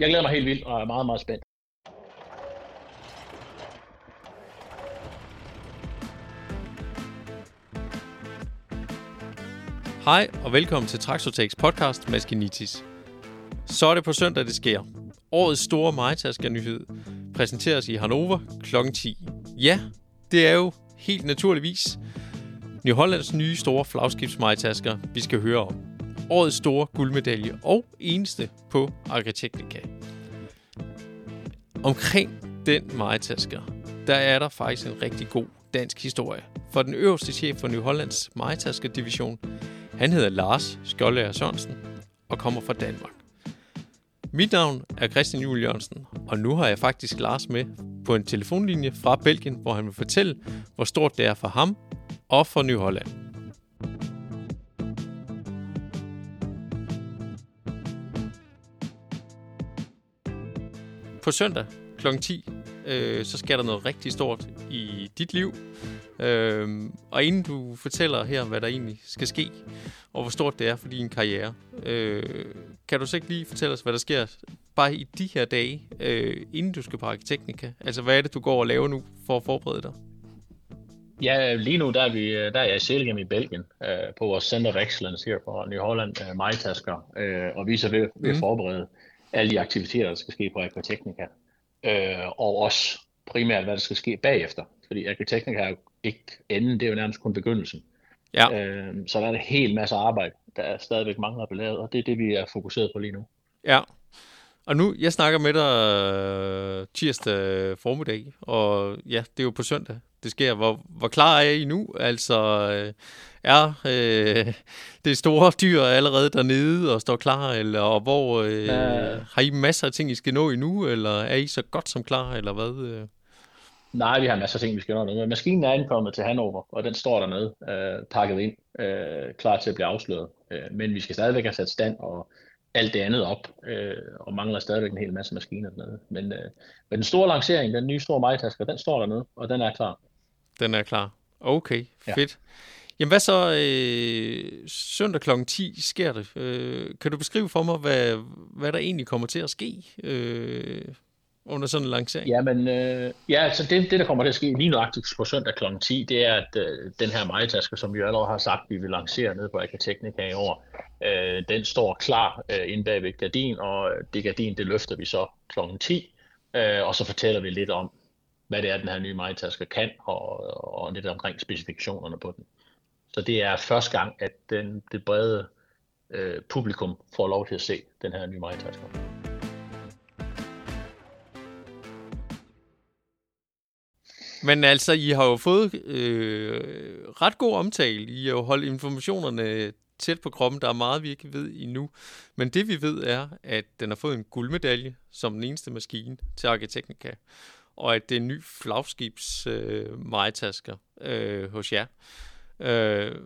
jeg glæder mig helt vildt og er meget, meget spændt. Hej og velkommen til Traxotex podcast Maskinitis. Så er det på søndag, det sker. Årets store majtasker-nyhed præsenteres i Hannover kl. 10. Ja, det er jo helt naturligvis New Hollands nye store flagskibs Majtasker, vi skal høre om. Årets store guldmedalje og eneste på Arkitektika. Omkring den majtasker, der er der faktisk en rigtig god dansk historie. For den øverste chef for New Hollands majtaskerdivision, han hedder Lars Skjoldager Sørensen og kommer fra Danmark. Mit navn er Christian Juel Jørgensen, og nu har jeg faktisk Lars med på en telefonlinje fra Belgien, hvor han vil fortælle, hvor stort det er for ham og for New Holland. På søndag kl. 10, øh, så sker der noget rigtig stort i dit liv. Øh, og inden du fortæller her, hvad der egentlig skal ske, og hvor stort det er for din karriere, øh, kan du så ikke lige fortælle os, hvad der sker bare i de her dage, øh, inden du skal på Arkiteknika? Altså, hvad er det, du går og laver nu for at forberede dig? Ja, lige nu der er, vi, der er jeg i Selgem i Belgien øh, på vores Center of Excellence her på New Holland, øh, Majtasker, øh, og vi er så ved, ved at mm. forberede alle de aktiviteter, der skal ske på Agritechnica, øh, og også primært, hvad der skal ske bagefter, fordi Agritechnica er jo ikke enden, det er jo nærmest kun begyndelsen. Ja. Øh, så der er en hel masse arbejde, der er stadigvæk mangler at blive lavet, og det er det, vi er fokuseret på lige nu. Ja, og nu, jeg snakker med dig øh, tirsdag formiddag, og ja, det er jo på søndag, det sker. Hvor, hvor klar er I nu? Altså, øh, er øh, det store dyr allerede dernede og står klar, eller og hvor øh, ja. har I masser af ting, I skal nå endnu, eller er I så godt som klar, eller hvad? Øh? Nej, vi har masser af ting, vi skal nå nu. Maskinen er ankommet til Hannover, og den står dernede, øh, pakket ind, øh, klar til at blive afsløret. Øh, men vi skal stadigvæk have sat stand og alt det andet op, øh, og mangler stadigvæk en hel masse maskiner dernede. Men, øh, men den store lancering, den nye store majtasker, den står dernede, og den er klar. Den er klar. Okay, ja. Jamen hvad så øh, søndag kl. 10 sker det? Øh, kan du beskrive for mig, hvad, hvad der egentlig kommer til at ske øh, under sådan en lancering? Jamen, øh, ja, så det, det, der kommer til at ske lige nøjagtigt på søndag kl. 10, det er, at øh, den her majtaske, som vi allerede har sagt, vi vil lancere nede på Akateknika i år, øh, den står klar øh, inde bag ved gardin, og det gardin, det løfter vi så kl. 10, øh, og så fortæller vi lidt om, hvad det er, den her nye majtaske kan, og, og lidt omkring specifikationerne på den. Så det er første gang, at den, det brede øh, publikum får lov til at se den her nye majtasker. Men altså, I har jo fået øh, ret god omtale. I har jo holdt informationerne tæt på kroppen. Der er meget, vi ikke ved endnu. Men det vi ved er, at den har fået en guldmedalje som den eneste maskine til Arkiteknika. Og at det er en ny flagskibs øh, majtasker øh, hos jer. Øh, Øh,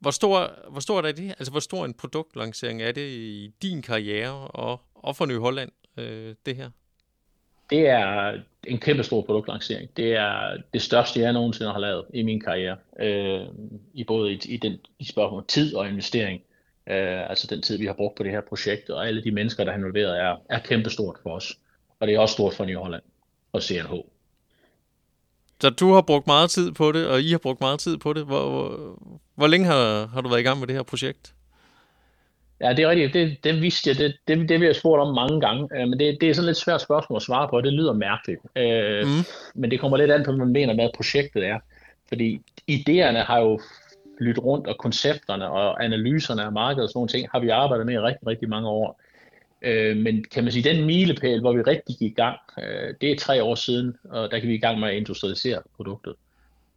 hvor, stor, hvor stor er det? Altså, hvor stor en produktlancering er det i din karriere og, og for Ny Holland, øh, det her? Det er en kæmpe stor produktlancering. Det er det største, jeg nogensinde har lavet i min karriere. Øh, I både i, i, den, i spørgsmål tid og investering. Øh, altså den tid, vi har brugt på det her projekt, og alle de mennesker, der er involveret, er, er kæmpestort for os. Og det er også stort for Ny Holland og CNH. Så du har brugt meget tid på det, og I har brugt meget tid på det. Hvor, hvor, hvor længe har, har du været i gang med det her projekt? Ja, det er rigtigt. Det, det vidste jeg. Det, det, det vil jeg spurgt om mange gange. Øh, men det, det er sådan lidt svært spørgsmål at svare på. Det lyder mærkeligt. Øh, mm. Men det kommer lidt an på, hvad man mener med, at projektet er. Fordi idéerne har jo flyttet rundt, og koncepterne og analyserne af markedet og sådan nogle ting, har vi arbejdet med i rigtig, rigtig mange år. Øh, men kan man sige, den milepæl, hvor vi rigtig gik i gang, øh, det er tre år siden, og der kan vi i gang med at industrialisere produktet.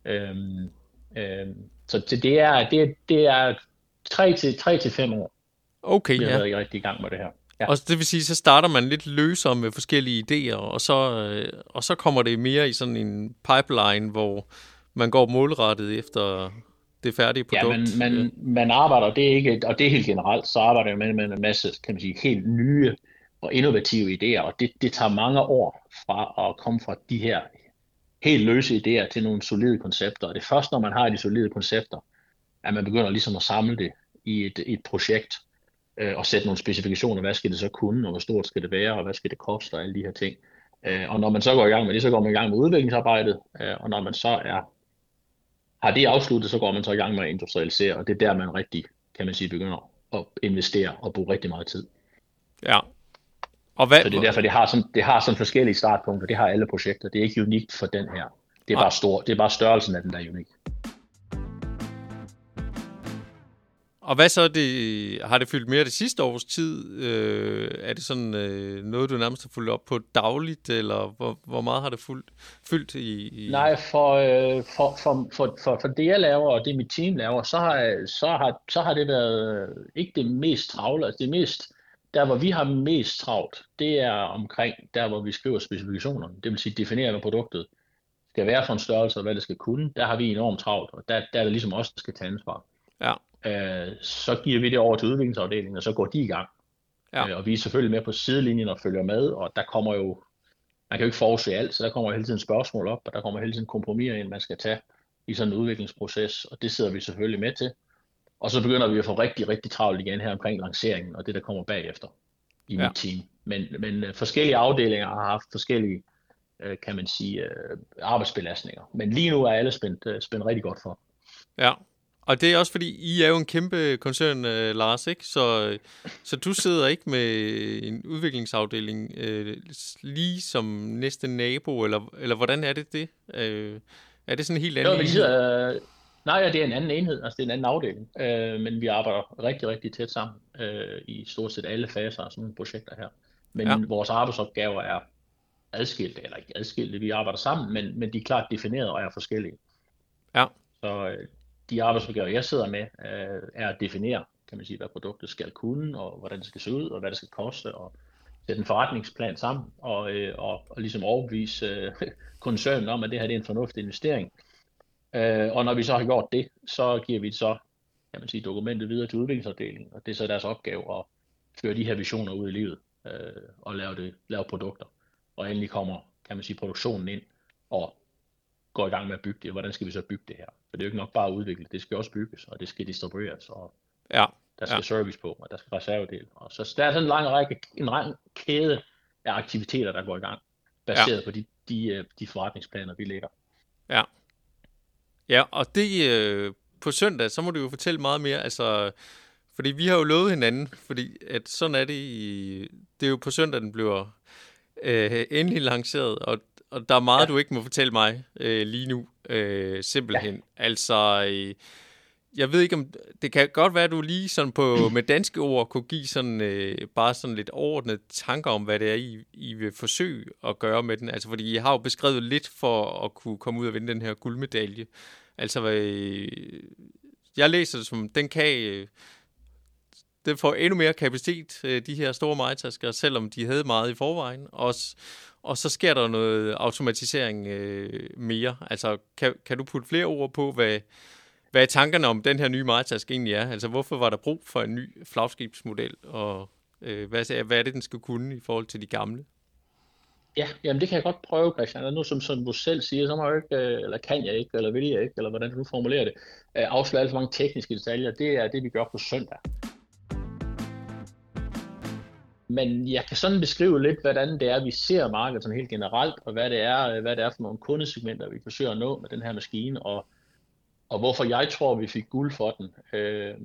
Øh, øh, så det er, det, det er tre til, tre til fem år. Okay, vi har ja. været rigtig i gang med det her. Ja. Og det vil sige, så starter man lidt løsere med forskellige idéer, og så, øh, og så kommer det mere i sådan en pipeline, hvor man går målrettet efter det færdige produkt. Ja, man, man, man arbejder, det er ikke, og det er helt generelt, så arbejder man med en masse, kan man sige, helt nye og innovative idéer, og det, det tager mange år fra at komme fra de her helt løse idéer til nogle solide koncepter. Og det er først, når man har de solide koncepter, at man begynder ligesom at samle det i et, et projekt. øh, og sætte nogle specifikationer, hvad skal det så kunne, og hvor stort skal det være, og hvad skal det koste, og alle de her ting. Øh, og når man så går i gang med det, så går man i gang med udviklingsarbejdet, øh, og når man så er har det afsluttet, så går man så i gang med at industrialisere, og det er der, man rigtig, kan man sige, begynder at investere og bruge rigtig meget tid. Ja. Og hvad, så det er derfor, det har, sådan, det har sådan forskellige startpunkter. Det har alle projekter. Det er ikke unikt for den her. Det er, bare, stor, det er bare størrelsen af den, der er unik. Og hvad så, det, har det fyldt mere det sidste års tid? Øh, er det sådan øh, noget, du nærmest har fulgt op på dagligt, eller hvor, hvor meget har det fyldt, fyldt i, i... Nej, for, øh, for, for, for, for, for det jeg laver, og det mit team laver, så har, så har, så har det været øh, ikke det mest travle. Altså det mest, der hvor vi har mest travlt, det er omkring der, hvor vi skriver specifikationerne. Det vil sige definere, hvad produktet skal være for en størrelse, og hvad det skal kunne. Der har vi enormt travlt, og der, der er det ligesom os, der skal tage ansvar. Ja øh, så giver vi det over til udviklingsafdelingen, og så går de i gang. Ja. Øh, og vi er selvfølgelig med på sidelinjen og følger med, og der kommer jo, man kan jo ikke forudse alt, så der kommer hele tiden spørgsmål op, og der kommer hele tiden kompromiser ind, man skal tage i sådan en udviklingsproces, og det sidder vi selvfølgelig med til. Og så begynder vi at få rigtig, rigtig travlt igen her omkring lanceringen, og det der kommer bagefter i ja. mit team. Men, men øh, forskellige afdelinger har haft forskellige, øh, kan man sige, arbejdsbelastninger. Men lige nu er alle spændt, spændt rigtig godt for. Ja, og det er også fordi, I er jo en kæmpe koncern, uh, Lars, ikke? Så, så du sidder ikke med en udviklingsafdeling uh, lige som næste nabo, eller, eller hvordan er det det? Uh, er det sådan en helt anden jo, vi sidder, uh, Nej, det er en anden enhed, altså det er en anden afdeling, uh, men vi arbejder rigtig, rigtig tæt sammen uh, i stort set alle faser af sådan nogle projekter her. Men ja. vores arbejdsopgaver er adskilte, eller ikke adskilte, vi arbejder sammen, men, men de er klart defineret og er forskellige. Ja. Så de arbejdsopgaver, jeg sidder med, øh, er at definere, kan man sige, hvad produktet skal kunne, og hvordan det skal se ud, og hvad det skal koste, og sætte en forretningsplan sammen, og, øh, og, og ligesom overbevise øh, koncernen om, at det her det er en fornuftig investering. Øh, og når vi så har gjort det, så giver vi så kan man sige, dokumentet videre til udviklingsafdelingen, og det er så deres opgave at føre de her visioner ud i livet, øh, og lave, det, lave produkter. Og endelig kommer, kan man sige, produktionen ind, og går i gang med at bygge det, hvordan skal vi så bygge det her? For det er jo ikke nok bare at udvikle, det skal også bygges, og det skal distribueres, og ja. der skal ja. service på, og der skal reservedel. Og så der er sådan en lang række, en lang kæde af aktiviteter, der går i gang, baseret ja. på de, de, øh, de forretningsplaner, vi lægger. Ja. Ja, og det øh, på søndag, så må du jo fortælle meget mere, altså, fordi vi har jo lovet hinanden, fordi at sådan er det i, det er jo på søndag, den bliver øh, endelig lanceret, og og der er meget, ja. du ikke må fortælle mig øh, lige nu, øh, simpelthen. Ja. Altså, øh, jeg ved ikke om, det kan godt være, at du lige sådan på, med danske ord kunne give sådan, øh, bare sådan lidt overordnet tanker om, hvad det er, I, I vil forsøge at gøre med den. Altså, fordi I har jo beskrevet lidt for at kunne komme ud og vinde den her guldmedalje. Altså, øh, jeg læser det som, den kan... Øh, det får endnu mere kapacitet, øh, de her store majtasker, selvom de havde meget i forvejen. Også, og så sker der noget automatisering øh, mere. Altså, kan, kan du putte flere ord på, hvad, hvad tankerne om den her nye majtask egentlig er? Altså, hvorfor var der brug for en ny flagskibsmodel, og øh, hvad, hvad er det, den skal kunne i forhold til de gamle? Ja, jamen det kan jeg godt prøve, Christian. Og nu som, som du selv siger, så må jeg ikke, øh, eller kan jeg ikke, eller vil jeg ikke, eller hvordan du formulerer det, øh, afsløre alt for mange tekniske detaljer. Det er det, vi gør på søndag. Men jeg kan sådan beskrive lidt, hvordan det er, vi ser markedet sådan helt generelt, og hvad det er, hvad det er for nogle kundesegmenter, vi forsøger at nå med den her maskine, og, og hvorfor jeg tror, vi fik guld for den, øh,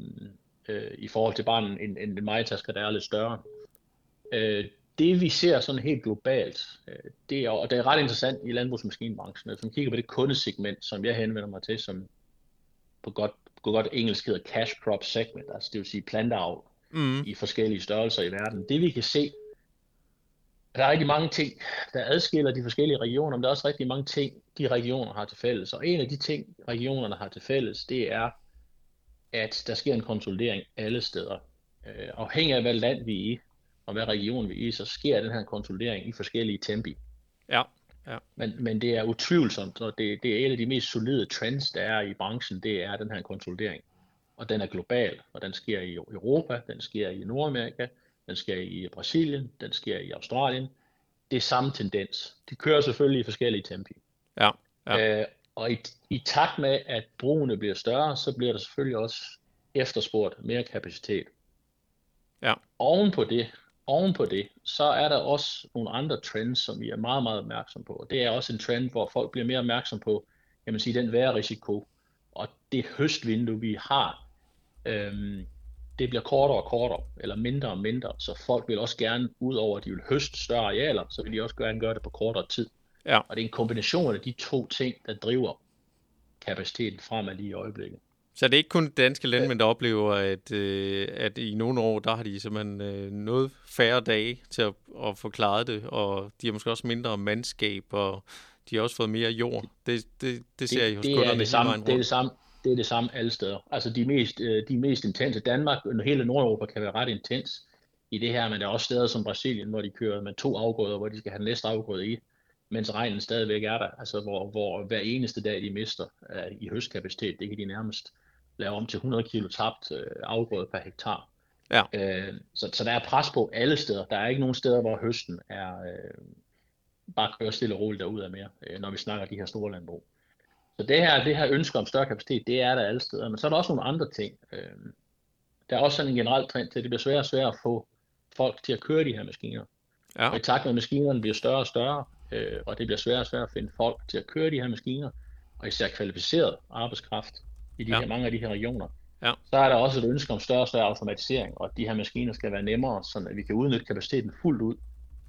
øh, i forhold til bare en, en, en majtasker, der er lidt større. Øh, det vi ser sådan helt globalt, øh, det er, og det er ret interessant i landbrugsmaskinbranchen, at man kigger på det kundesegment, som jeg henvender mig til, som på godt, på godt engelsk hedder cash crop segment, altså det vil sige planteavl mm. i forskellige størrelser i verden. Det vi kan se, der er rigtig mange ting, der adskiller de forskellige regioner, men der er også rigtig mange ting, de regioner har til fælles. Og en af de ting, regionerne har til fælles, det er, at der sker en konsolidering alle steder. Øh, afhængig af, hvad land vi er i, og hvad region vi er i, så sker den her konsolidering i forskellige tempi. Ja. Ja. Men, men det er utvivlsomt, og det, det er en af de mest solide trends, der er i branchen, det er den her konsolidering og den er global, og den sker i Europa, den sker i Nordamerika, den sker i Brasilien, den sker i Australien. Det er samme tendens. De kører selvfølgelig i forskellige tempi. Ja, ja. Øh, og i, i takt med, at brugene bliver større, så bliver der selvfølgelig også efterspurgt mere kapacitet. Ja. Oven på det, oven på det, så er der også nogle andre trends, som vi er meget, meget opmærksom på. Det er også en trend, hvor folk bliver mere opmærksom på, kan man sige, den vejrrisiko og det høstvindue, vi har, øhm, det bliver kortere og kortere, eller mindre og mindre, så folk vil også gerne, udover at de vil høste større arealer, så vil de også gerne gøre det på kortere tid. Ja. Og det er en kombination af de to ting, der driver kapaciteten fremad lige i øjeblikket. Så det er ikke kun danske landmænd, der oplever, at, øh, at i nogle år, der har de simpelthen øh, noget færre dage til at, at få klaret det, og de har måske også mindre mandskab, og de har også fået mere jord. Det, det, det ser det, jeg hos det kunderne er det samme, det er det samme, det er det samme alle steder. Altså de mest, øh, de mest intense, Danmark og hele Nordeuropa kan være ret intens i det her, men der er også steder som Brasilien, hvor de kører med to afgrøder, hvor de skal have den næste afgrøde i, mens regnen stadigvæk er der, altså hvor, hvor hver eneste dag de mister uh, i høstkapacitet, det kan de nærmest lave om til 100 kilo tabt uh, afgrøde per hektar. Ja. Uh, så, så der er pres på alle steder. Der er ikke nogen steder, hvor høsten er uh, bare kører stille og roligt derud af mere, uh, når vi snakker de her store landbrug. Så det her, det her ønske om større kapacitet, det er der alle steder. Men så er der også nogle andre ting. Uh, der er også sådan en generel trend til, at det bliver sværere og sværere at få folk til at køre de her maskiner. Ja. Og i takt med, at maskinerne bliver større og større, øh, og det bliver sværere og sværere at finde folk til at køre de her maskiner, og især kvalificeret arbejdskraft i de Ja. her, mange af de her regioner, Ja. så er der også et ønske om større og større automatisering, og at de her maskiner skal være nemmere, så vi kan udnytte kapaciteten fuldt ud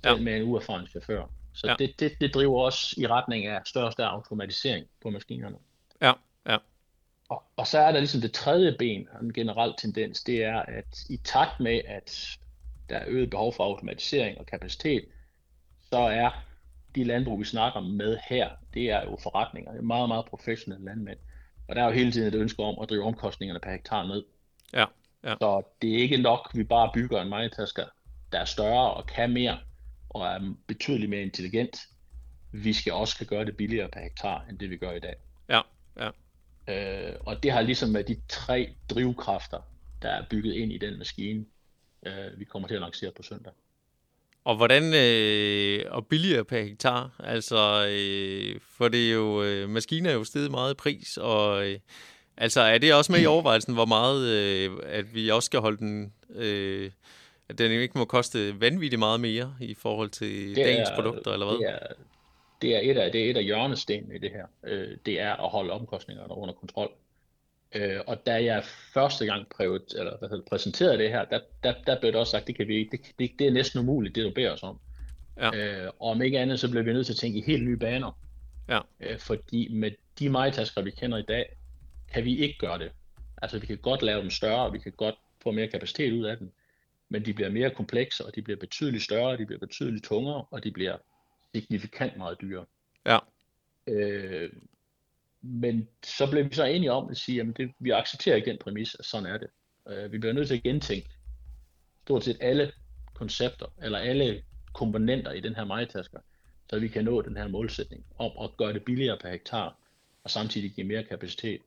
Ja. selv med en uerfaren chauffør. Så Ja. det, det, det driver også i retning af større og større automatisering på maskinerne. Ja, ja. Og, og så er der ligesom det tredje ben, en generel tendens, det er, at i takt med, at der er øget behov for automatisering og kapacitet, så er de landbrug, vi snakker med her, det er jo forretninger. Det er meget, meget professionelle landmænd. Og der er jo hele tiden et ønske om at drive omkostningerne per hektar ned. Ja, ja. Så det er ikke nok, at vi bare bygger en majtasker, der er større og kan mere, og er betydeligt mere intelligent. Vi skal også kan gøre det billigere per hektar, end det vi gør i dag. Ja, ja. Øh, og det har ligesom været de tre drivkræfter, der er bygget ind i den maskine, øh, vi kommer til at lancere på søndag. Og hvordan, øh, og billigere per hektar, altså, øh, for det er jo, øh, maskiner er jo steget meget i pris, og øh, altså, er det også med i overvejelsen, hvor meget, øh, at vi også skal holde den, øh, at den ikke må koste vanvittigt meget mere i forhold til Det dagens er- produkter, eller hvad? Det er, det er et af, det er et af hjørnestenene i det her. Øh, det er at holde omkostningerne under kontrol. Øh, og da jeg første gang prøvede, eller hvad hedder, det, præsenterede det her, der, der, der blev det også sagt, det, kan vi ikke, det, det, det er næsten umuligt, det du beder os om. Ja. Øh, og om ikke andet, så bliver vi nødt til at tænke i helt nye baner. Ja. Øh, fordi med de majtasker, vi kender i dag, kan vi ikke gøre det. Altså vi kan godt lave dem større, og vi kan godt få mere kapacitet ud af dem, men de bliver mere komplekse, og de bliver betydeligt større, de bliver betydeligt tungere, og de bliver signifikant meget dyrere. Ja. Øh, men så blev vi så enige om at sige, at vi accepterer ikke den præmis, at sådan er det. Øh, vi bliver nødt til at gentænke stort set alle koncepter, eller alle komponenter i den her majtasker, så vi kan nå den her målsætning om at gøre det billigere per hektar, og samtidig give mere kapacitet,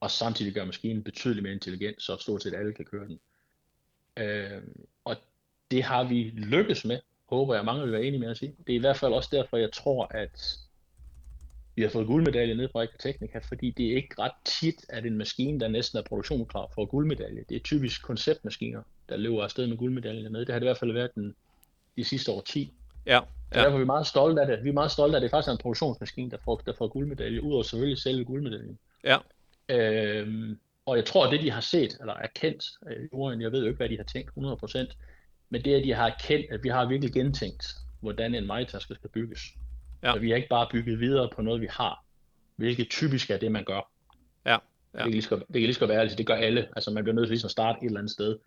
og samtidig gøre maskinen betydeligt mere intelligent, så stort set alle kan køre den. Øh, og det har vi lykkes med, håber jeg mange vil være enige med at sige. Det er i hvert fald også derfor, jeg tror, at vi har fået guldmedalje ned fra Teknika, fordi det er ikke ret tit, at en maskine, der næsten er produktionsklar, får guldmedalje. Det er typisk konceptmaskiner, der løber afsted med guldmedalje ned. Det har det i hvert fald været den, de sidste år 10. Ja, Så ja, derfor er vi meget stolte af det. Vi er meget stolte af, at det faktisk er en produktionsmaskine, der får, der får guldmedalje, udover selvfølgelig selve guldmedaljen. ja, Øhm, og jeg tror, at det de har set, eller erkendt, øh, jeg ved jo ikke, hvad de har tænkt 100%, men det er, at de har erkendt, at vi har virkelig gentænkt, hvordan en majtaske skal bygges. Ja. Så vi har ikke bare bygget videre på noget, vi har, hvilket typisk er det, man gør. Ja, ja. Det, kan lige så, det kan lige så godt være, altså det gør alle. Altså man bliver nødt til ligesom at starte et eller andet sted,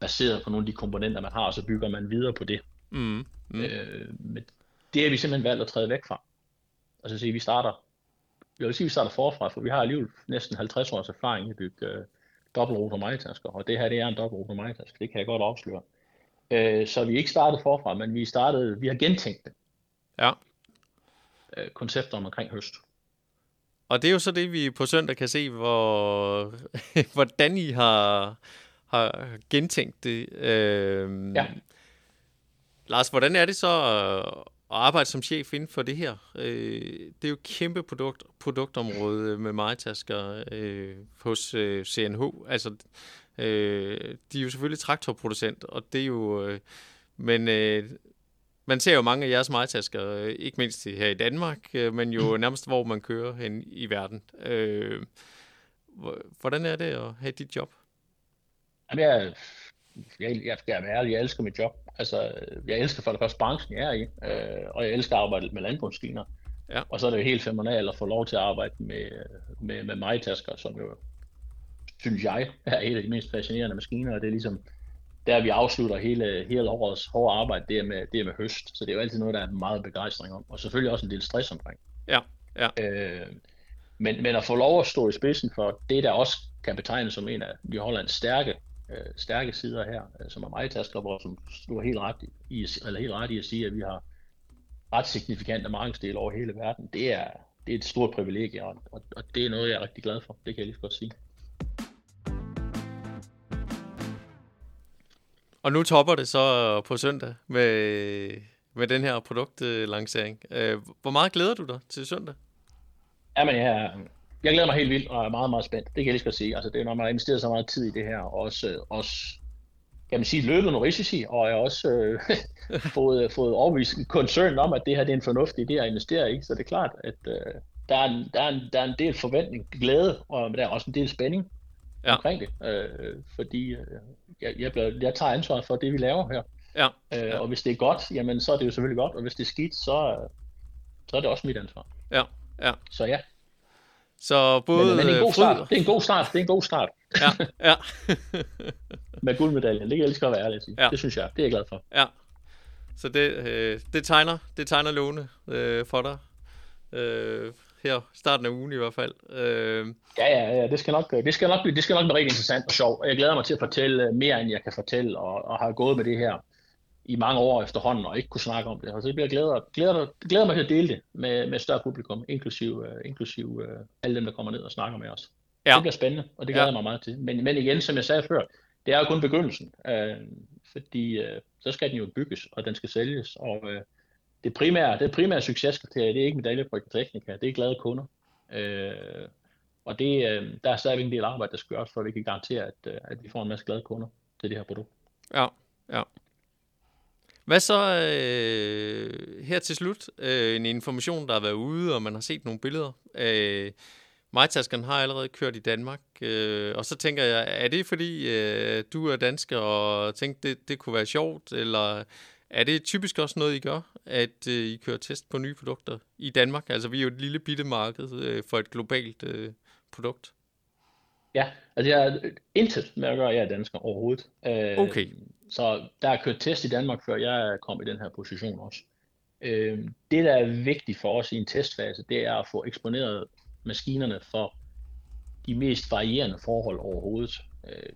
baseret på nogle af de komponenter, man har, og så bygger man videre på det. mm, mm. Øh, men det er vi simpelthen valgt at træde væk fra. Altså at sige, vi starter, jeg vil sige, vi starter forfra, for vi har alligevel næsten 50 års erfaring i at bygge øh, dobbeltrotor majtasker, og det her, det er en dobbeltrotor majtaske, det kan jeg godt afsløre. Øh, så vi ikke startet forfra, men vi startede, vi har gentænkt det, ja. øh, koncepter omkring høst. Og det er jo så det, vi på søndag kan se, hvor, hvordan I har, har gentænkt det. Øhm, Ja. Lars, hvordan er det så at arbejde som chef inden for det her? Øh, det er jo et kæmpe produkt, produktområde med majtasker øh, hos øh, CNH. Altså, Øh, de er jo selvfølgelig traktorproducent, og det er jo... Øh, men øh, man ser jo mange af jeres majtasker, øh, ikke mindst her i Danmark, øh, men jo nærmest hvor man kører hen i verden. Øh, hvordan er det at have dit job? Jamen, jeg, jeg, jeg skal være ærlig, jeg elsker mit job. Altså, jeg elsker for det første branchen, jeg er i, øh, og jeg elsker at arbejde med landbrugsmaskiner. Ja. Og så er det jo helt fænomenalt at få lov til at arbejde med, med, med majtasker, som jo, synes jeg, er et af de mest fascinerende maskiner, og det er ligesom, der vi afslutter hele, hele årets hårde arbejde, det er, med, det er med høst. Så det er jo altid noget, der er meget begejstring om, og selvfølgelig også en del stress omkring. Ja, ja. Øh, men, men at få lov at stå i spidsen for det, der også kan betegnes som en af holder en stærke, øh, stærke sider her, øh, som er tasker, hvor som du har helt ret i, eller helt ret i at sige, at vi har ret signifikante markedsdele over hele verden. Det er, det er et stort privilegie, og, og, og det er noget, jeg er rigtig glad for. Det kan jeg lige godt sige. Og nu topper det så på søndag med, med den her produktlancering. Øh, hvor meget glæder du dig til søndag? Jamen, jeg, jeg glæder mig helt vildt og er meget, meget spændt. Det kan jeg lige så sige. Altså, det er, når man har investeret så meget tid i det her, og også, også kan man sige, løbet nogle risici, og jeg har også øh, fået, fået overvist koncern om, at det her det er en fornuftig idé at investere i. Så det er klart, at øh, der, er en, der, er en, der er en del forventning, glæde, og der er også en del spænding ja. omkring det. Øh, fordi øh, jeg, jeg, bliver, jeg tager ansvar for det, vi laver her. Ja. Øh, ja. Og hvis det er godt, jamen så er det jo selvfølgelig godt, og hvis det er skidt, så, så er det også mit ansvar. Ja, ja. Så ja. Så både men, men en god start. Det er en god start. Det er en god start. Ja, ja. med guldmedaljen. Det kan jeg lige skal være ærlig at. Ja. Det synes jeg. Det er jeg glad for. Ja. Så det, øh, det tegner, det tegner lovende øh, for dig. Øh, her starten af ugen i hvert fald. Øh. Ja, ja, ja, det skal nok, det skal nok, blive, det skal nok blive rigtig interessant og sjovt. Jeg glæder mig til at fortælle mere, end jeg kan fortælle, og, og har gået med det her i mange år efterhånden, og ikke kunne snakke om det. Og så bliver jeg glæder, glæder, glæder mig til at dele det med, med større publikum, inklusiv, uh, inklusiv uh, alle dem, der kommer ned og snakker med os. Ja. Det bliver spændende, og det glæder ja. mig meget til. Men, men igen, som jeg sagde før, det er jo kun begyndelsen, uh, fordi uh, så skal den jo bygges, og den skal sælges, og uh, det primære, det primære succeskriterie, det er ikke medalje på teknika, det er glade kunder. Øh, og det, øh, der er stadigvæk en del arbejde, der skal gøres, for at vi kan garantere, at, øh, at vi får en masse glade kunder til det her produkt. Ja. Hvad så øh, her til slut? Øh, en information, der har været ude, og man har set nogle billeder. Øh, Majtaskeren har allerede kørt i Danmark, øh, og så tænker jeg, er det fordi øh, du er dansker og tænkte, det, det kunne være sjovt, eller er det typisk også noget, I gør, at øh, I kører test på nye produkter i Danmark? Altså, vi er jo et lille bitte marked øh, for et globalt øh, produkt. Ja, altså jeg er intet med at gøre, at jeg er dansker overhovedet. Øh, okay. Så der er kørt test i Danmark, før jeg kom i den her position også. Øh, det, der er vigtigt for os i en testfase, det er at få eksponeret maskinerne for de mest varierende forhold overhovedet. Øh,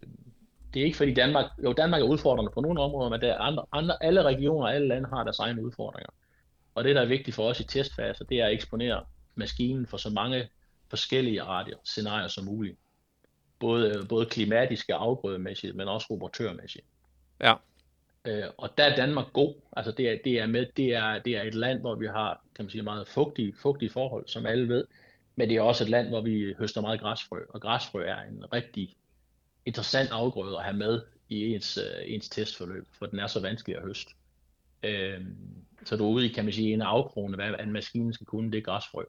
det er ikke fordi Danmark, jo Danmark er udfordrende på nogle områder, men der er andre, andre, alle regioner og alle lande har deres egne udfordringer. Og det, der er vigtigt for os i testfaser, det er at eksponere maskinen for så mange forskellige radier, scenarier som muligt. Både, både klimatiske og afgrødemæssigt, men også operatørmæssigt. Ja. Øh, og der er Danmark god. Altså det er, det er, med, det er, det er et land, hvor vi har kan man sige, meget fugtige, fugtige forhold, som alle ved. Men det er også et land, hvor vi høster meget græsfrø. Og græsfrø er en rigtig interessant afgrøde at have med i ens, øh, ens testforløb, for den er så vanskelig at høste. Uh, så du er ude i, kan man sige, en afkrone, hvad en maskine skal kunne, det er græsfrø.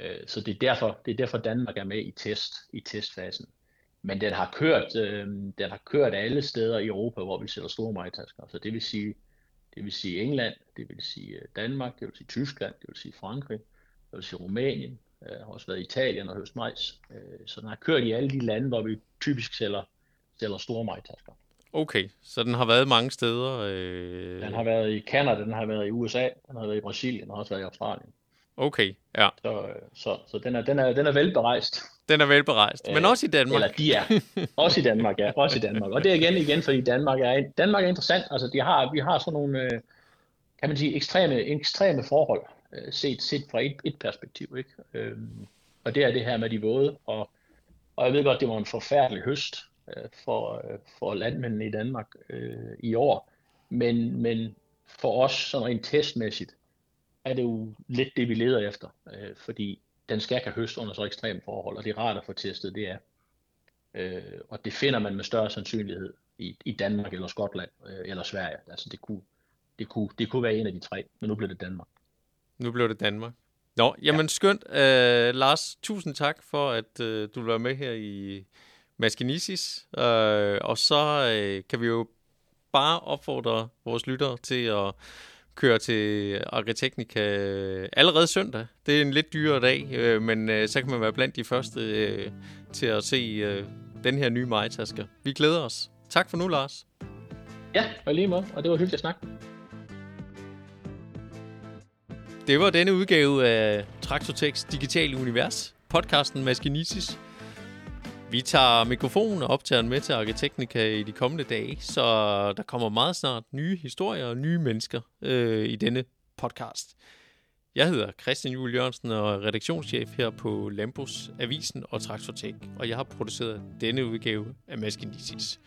Øh, så det er, derfor, det er derfor Danmark er med i test, i testfasen. Men den har kørt, uh, den har kørt alle steder i Europa, hvor vi sætter store majtasker. Så det vil sige, det vil sige England, det vil sige Danmark, det vil sige Tyskland, det vil sige Frankrig, det vil sige Rumænien, øh, har også været i Italien og høst majs. Øh, så den har kørt i alle de lande, hvor vi typisk sælger, sælger store majtasker. Okay, så den har været mange steder? Øh... Den har været i Canada, den har været i USA, den har været i Brasilien og også været i Australien. Okay, ja. Så, så, så den, er, den, er, den er velberejst. Den er velberejst, men øh, også i Danmark. Eller de er. Også i Danmark, ja. Også i Danmark. Og det er igen, igen fordi Danmark er, Danmark er interessant. Altså, de har, vi har sådan nogle, øh, kan man sige, ekstreme, ekstreme forhold øh, set, set fra et, et perspektiv. Ikke? Øh, og det er det her med de våde, og, og jeg ved godt, det var en forfærdelig høst for, for landmændene i Danmark øh, i år, men, men for os sådan rent testmæssigt, er det jo lidt det, vi leder efter, øh, fordi den skal kan høste under så ekstreme forhold, og det er rart at få testet, det er. Øh, og det finder man med større sandsynlighed i, i Danmark eller Skotland øh, eller Sverige. Altså det kunne, det, kunne, det kunne være en af de tre, men nu bliver det Danmark. Nu bliver det Danmark. Nå, jamen ja. skønt. Uh, Lars, tusind tak for, at uh, du vil være med her i Maskinisis. Uh, og så uh, kan vi jo bare opfordre vores lyttere til at køre til Agritechnica allerede søndag. Det er en lidt dyrere dag, uh, men uh, så kan man være blandt de første uh, til at se uh, den her nye majtasker. Vi glæder os. Tak for nu, Lars. Ja, og lige måde, og det var hyggeligt at snakke. Det var denne udgave af Traktortex Digitale Univers, podcasten Maskinitis. Vi tager mikrofonen og optager den med til Arkiteknika i de kommende dage, så der kommer meget snart nye historier og nye mennesker øh, i denne podcast. Jeg hedder Christian Juhl Jørgensen og er redaktionschef her på Lambos Avisen og Traktortek, og jeg har produceret denne udgave af Maskinitis.